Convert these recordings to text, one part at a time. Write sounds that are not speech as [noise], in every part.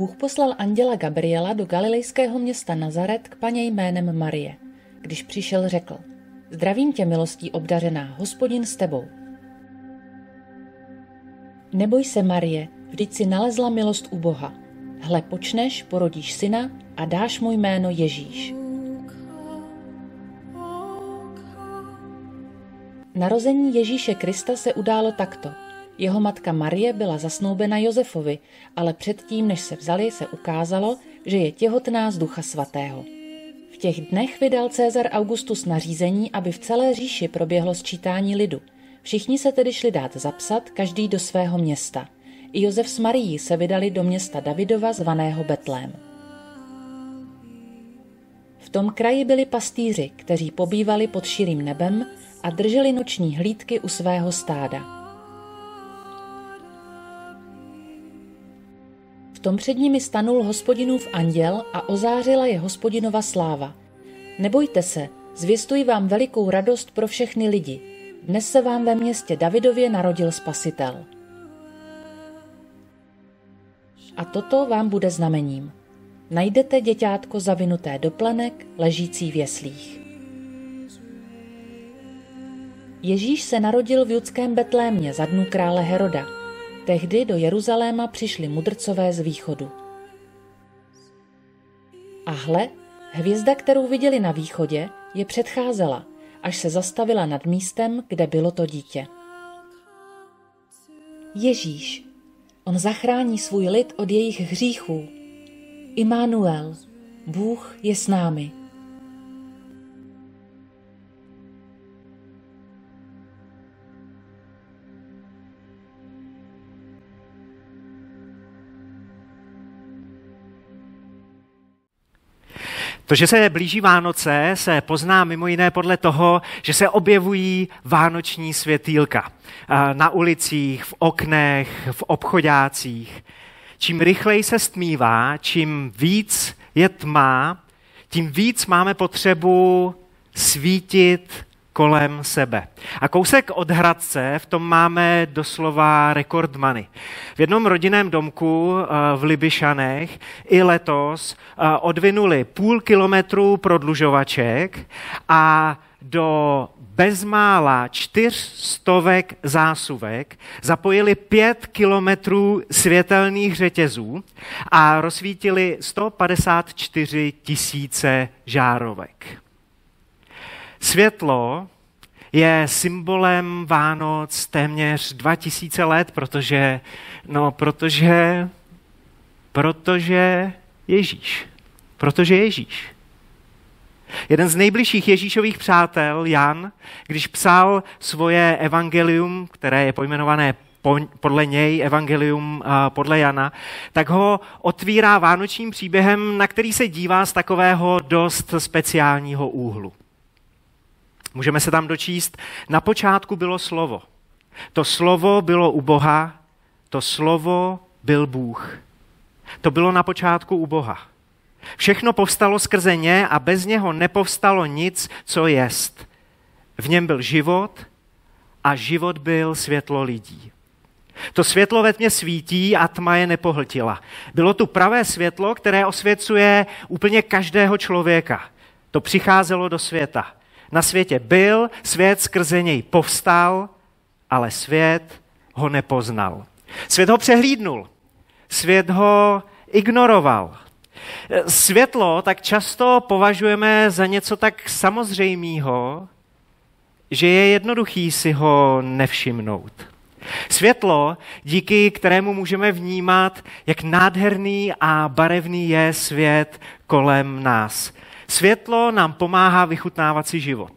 Bůh poslal anděla Gabriela do galilejského města Nazaret k paně jménem Marie. Když přišel, řekl, zdravím tě milostí obdařená, hospodin s tebou. Neboj se, Marie, vždyť si nalezla milost u Boha. Hle, počneš, porodíš syna a dáš mu jméno Ježíš. Narození Ježíše Krista se událo takto. Jeho matka Marie byla zasnoubena Josefovi, ale předtím, než se vzali, se ukázalo, že je těhotná z ducha svatého. V těch dnech vydal Cezar Augustus nařízení, aby v celé říši proběhlo sčítání lidu. Všichni se tedy šli dát zapsat, každý do svého města. I Josef s Marií se vydali do města Davidova zvaného Betlém. V tom kraji byli pastýři, kteří pobývali pod širým nebem a drželi noční hlídky u svého stáda. Tom před nimi stanul hospodinův anděl a ozářila je hospodinova sláva. Nebojte se, zvěstuji vám velikou radost pro všechny lidi. Dnes se vám ve městě Davidově narodil spasitel. A toto vám bude znamením. Najdete děťátko zavinuté do plenek, ležící v jeslích. Ježíš se narodil v judském Betlémě za dnů krále Heroda. Tehdy do Jeruzaléma přišli mudrcové z východu. A hle, hvězda, kterou viděli na východě, je předcházela, až se zastavila nad místem, kde bylo to dítě. Ježíš. On zachrání svůj lid od jejich hříchů. Immanuel. Bůh je s námi. To, že se blíží Vánoce, se pozná mimo jiné podle toho, že se objevují vánoční světýlka na ulicích, v oknech, v obchodácích. Čím rychleji se stmívá, čím víc je tma, tím víc máme potřebu svítit kolem sebe. A kousek od Hradce v tom máme doslova rekordmany. V jednom rodinném domku eh, v Libyšanech i letos eh, odvinuli půl kilometru prodlužovaček a do bezmála čtyřstovek zásuvek zapojili pět kilometrů světelných řetězů a rozsvítili 154 tisíce žárovek. Světlo je symbolem Vánoc téměř 2000 let, protože, no, protože, protože Ježíš. Protože Ježíš. Jeden z nejbližších Ježíšových přátel, Jan, když psal svoje evangelium, které je pojmenované podle něj, evangelium podle Jana, tak ho otvírá vánočním příběhem, na který se dívá z takového dost speciálního úhlu. Můžeme se tam dočíst, na počátku bylo slovo. To slovo bylo u Boha, to slovo byl Bůh. To bylo na počátku u Boha. Všechno povstalo skrze ně a bez něho nepovstalo nic, co jest. V něm byl život a život byl světlo lidí. To světlo ve tmě svítí a tma je nepohltila. Bylo tu pravé světlo, které osvěcuje úplně každého člověka. To přicházelo do světa. Na světě byl, svět skrze něj povstal, ale svět ho nepoznal. Svět ho přehlídnul. Svět ho ignoroval. Světlo tak často považujeme za něco tak samozřejmého, že je jednoduchý si ho nevšimnout. Světlo, díky kterému můžeme vnímat, jak nádherný a barevný je svět kolem nás. Světlo nám pomáhá vychutnávat si život.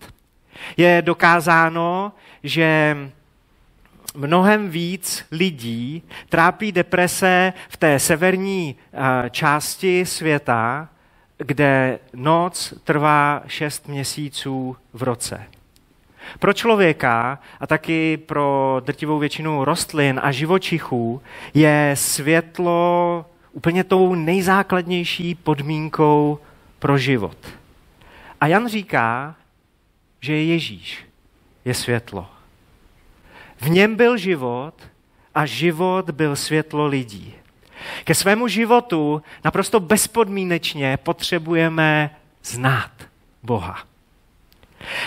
Je dokázáno, že mnohem víc lidí trápí deprese v té severní eh, části světa, kde noc trvá šest měsíců v roce. Pro člověka a taky pro drtivou většinu rostlin a živočichů je světlo úplně tou nejzákladnější podmínkou pro život. A Jan říká, že Ježíš je světlo. V něm byl život a život byl světlo lidí. Ke svému životu naprosto bezpodmínečně potřebujeme znát Boha.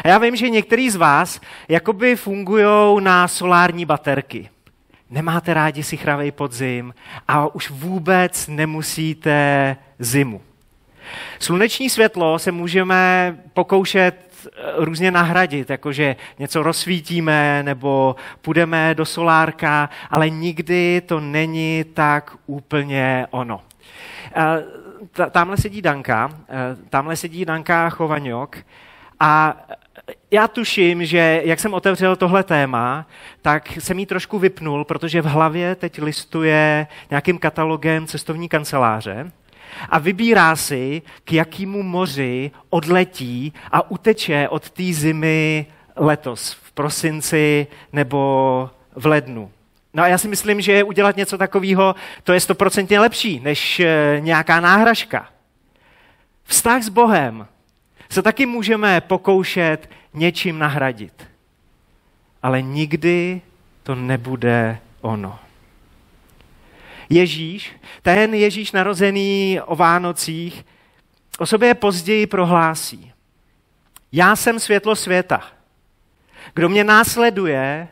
A já vím, že některý z vás jakoby fungují na solární baterky. Nemáte rádi si chravej podzim a už vůbec nemusíte zimu. Sluneční světlo se můžeme pokoušet eh, různě nahradit, jakože něco rozsvítíme nebo půjdeme do solárka, ale nikdy to není tak úplně ono. Eh, tamhle sedí Danka, eh, tamhle sedí Danka Chovanňok a já tuším, že jak jsem otevřel tohle téma, tak jsem jí trošku vypnul, protože v hlavě teď listuje nějakým katalogem cestovní kanceláře a vybírá si, k jakému moři odletí a uteče od té zimy letos, v prosinci nebo v lednu. No a já si myslím, že udělat něco takového, to je stoprocentně lepší než eh, nějaká náhražka. Vztah s Bohem se taky můžeme pokoušet něčím nahradit. Ale nikdy to nebude ono. Ježíš, ten Ježíš narozený o Vánocích, o sobě později prohlásí. Já jsem světlo světa. Kdo mě následuje,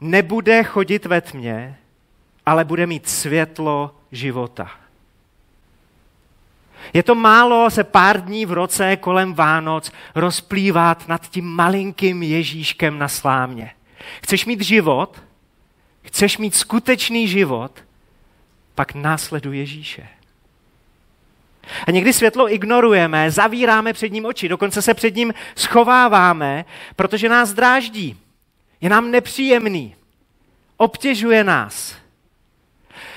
nebude chodit ve tmě, ale bude mít světlo života. Je to málo se pár dní v roce kolem Vánoc rozplývat nad tím malinkým Ježíškem na slámě. Chceš mít život? Chceš mít skutečný život? Pak následuj Ježíše. A někdy světlo ignorujeme, zavíráme před ním oči, dokonce se před ním schováváme, protože nás dráždí. Je nám nepříjemný. Obtěžuje nás.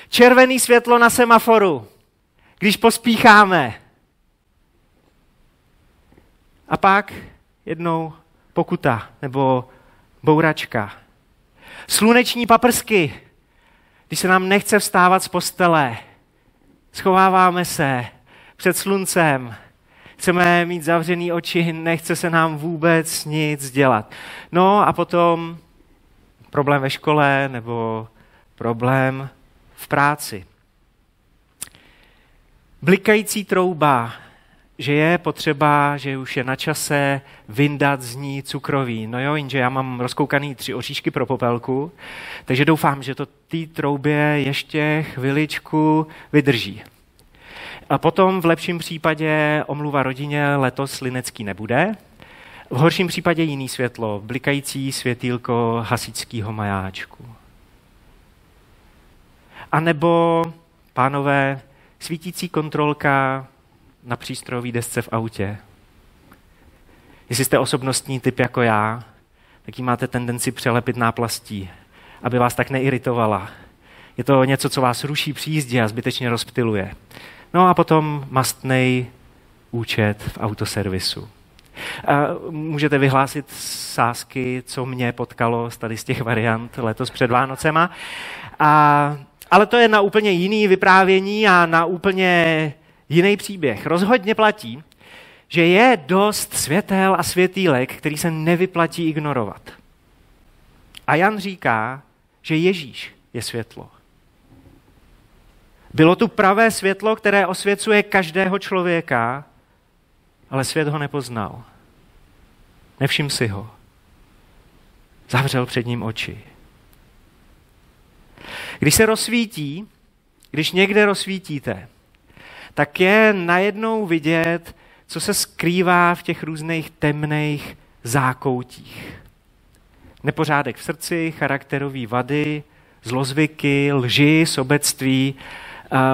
Červený světlo na semaforu když pospícháme. A pak jednou pokuta nebo bouračka. Sluneční paprsky, když se nám nechce vstávat z postele. Schováváme se před sluncem, chceme mít zavřený oči, nechce se nám vůbec nic dělat. No a potom problém ve škole nebo problém v práci blikající trouba, že je potřeba, že už je na čase vyndat z ní cukroví. No jo, jenže já mám rozkoukaný tři oříšky pro popelku, takže doufám, že to té troubě ještě chviličku vydrží. A potom v lepším případě omluva rodině letos linecký nebude, v horším případě jiný světlo, blikající světýlko hasičského majáčku. A nebo, pánové, svítící kontrolka na přístrojové desce v autě. Jestli jste osobnostní typ jako já, tak ji máte tendenci přelepit náplastí, aby vás tak neiritovala. Je to něco, co vás ruší při jízdě a zbytečně rozptiluje. No a potom mastnej účet v autoservisu. A můžete vyhlásit sásky, co mě potkalo z tady z těch variant letos před Vánocema. A ale to je na úplně jiný vyprávění a na úplně jiný příběh. Rozhodně platí, že je dost světel a světýlek, který se nevyplatí ignorovat. A Jan říká, že Ježíš je světlo. Bylo tu pravé světlo, které osvěcuje každého člověka, ale svět ho nepoznal. Nevšim si ho. Zavřel před ním oči. Když se rozsvítí, když někde rozsvítíte, tak je najednou vidět, co se skrývá v těch různých temných zákoutích. Nepořádek v srdci, charakterové vady, zlozvyky, lži, sobectví,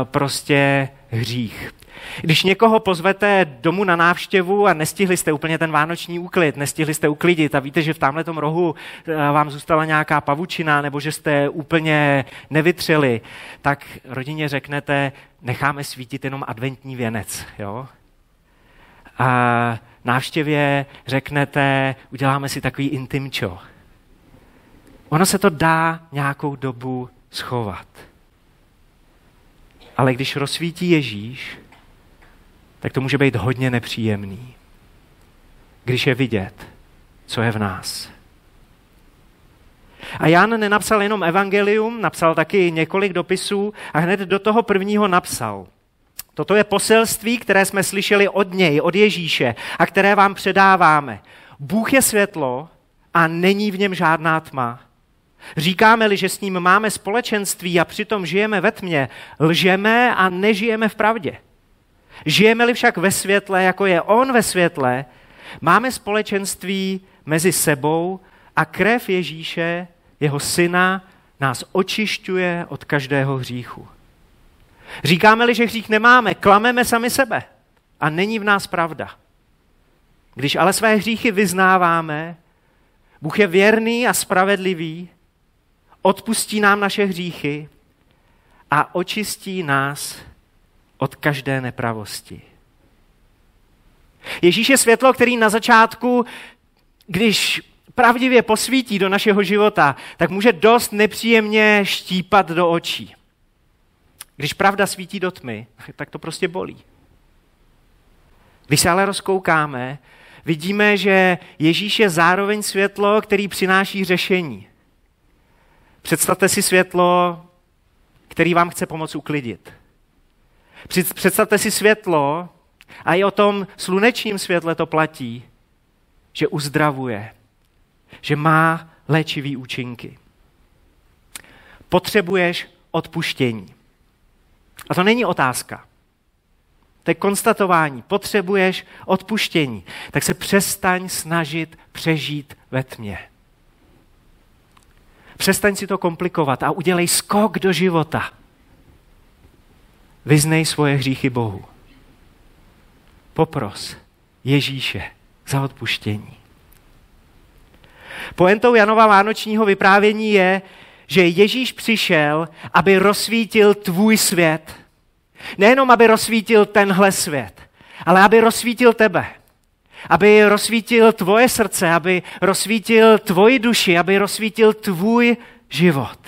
prostě hřích. Když někoho pozvete domů na návštěvu a nestihli jste úplně ten vánoční úklid, nestihli jste uklidit a víte, že v tamhle tom rohu eh, vám zůstala nějaká pavučina nebo že jste úplně nevytřeli, tak rodině řeknete, necháme svítit jenom adventní věnec. Jo? A návštěvě řeknete, uděláme si takový intimčo. Ono se to dá nějakou dobu schovat. Ale když rozsvítí Ježíš, tak to může být hodně nepříjemný, když je vidět, co je v nás. A Jan nenapsal jenom evangelium, napsal taky několik dopisů a hned do toho prvního napsal. Toto je poselství, které jsme slyšeli od něj, od Ježíše a které vám předáváme. Bůh je světlo a není v něm žádná tma. Říkáme-li, že s ním máme společenství a přitom žijeme ve tmě, lžeme a nežijeme v pravdě. Žijeme-li však ve světle, jako je on ve světle, máme společenství mezi sebou a krev Ježíše, jeho syna, nás očišťuje od každého hříchu. Říkáme-li, že hřích nemáme, klameme sami sebe a není v nás pravda. Když ale své hříchy vyznáváme, Bůh je věrný a spravedlivý, odpustí nám naše hříchy a očistí nás od každé nepravosti. Ježíš je světlo, který na začátku, když pravdivě posvítí do našeho života, tak může dost nepříjemně štípat do očí. Když pravda svítí do tmy, [laughs] tak to prostě bolí. Když se ale rozkoukáme, vidíme, že Ježíš je zároveň světlo, který přináší řešení. Představte si světlo, který vám chce pomoct uklidit. Představte si světlo, a i o tom slunečním světle to platí, že uzdravuje, že má léčivý účinky. Potřebuješ odpuštění. A to není otázka. To je konstatování. Potřebuješ odpuštění. Tak se přestaň snažit přežít ve tmě. Přestaň si to komplikovat a udělej skok do života. Vyznej svoje hříchy Bohu. Popros Ježíše za odpuštění. Poentou Janova vánočního vyprávění je, že Ježíš přišel, aby rozsvítil tvůj svět. Nejenom, aby rozsvítil tenhle svět, ale aby rozsvítil tebe. Aby rozsvítil tvoje srdce, aby rozsvítil tvoji duši, aby rozsvítil tvůj život.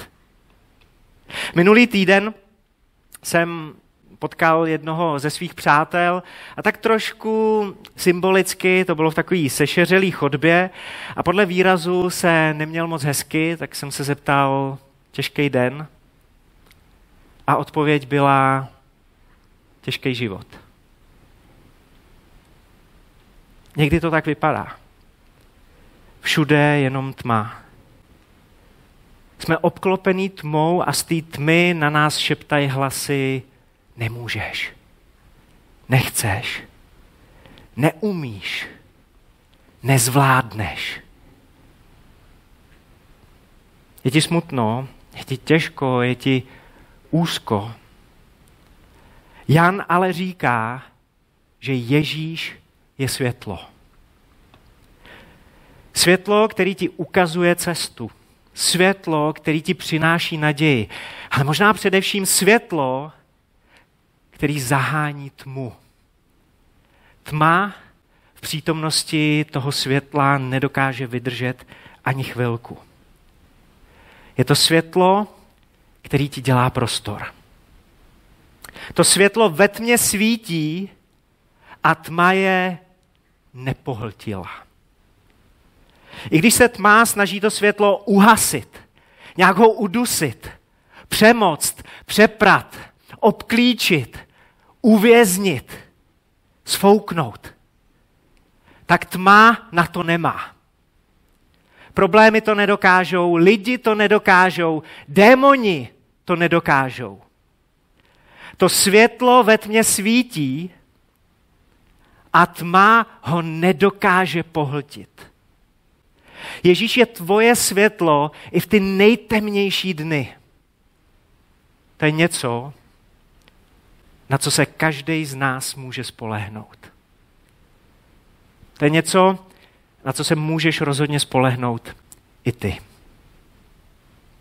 Minulý týden jsem potkal jednoho ze svých přátel a tak trošku symbolicky, to bylo v takové sešeřelý chodbě a podle výrazu se neměl moc hezky, tak jsem se zeptal, těžký den? A odpověď byla těžký život. Někdy to tak vypadá. Všude jenom tma. Jsme obklopení tmou a z té tmy na nás šeptají hlasy Nemůžeš. Nechceš. Neumíš. Nezvládneš. Je ti smutno, je ti těžko, je ti úzko. Jan ale říká, že Ježíš je světlo. Světlo, který ti ukazuje cestu. Světlo, který ti přináší naději. Ale možná především světlo, který zahání tmu. Tma v přítomnosti toho světla nedokáže vydržet ani chvilku. Je to světlo, který ti dělá prostor. To světlo ve tmě svítí a tma je nepohltila. I když se tma snaží to světlo uhasit, nějak ho udusit, přemoct, přeprat, obklíčit, uvěznit, sfouknout, tak tma na to nemá. Problémy to nedokážou, lidi to nedokážou, démoni to nedokážou. To světlo ve tmě svítí a tma ho nedokáže pohltit. Ježíš je tvoje světlo i v ty nejtemnější dny. To je něco, na co se každý z nás může spolehnout. To je něco, na co se můžeš rozhodně spolehnout i ty.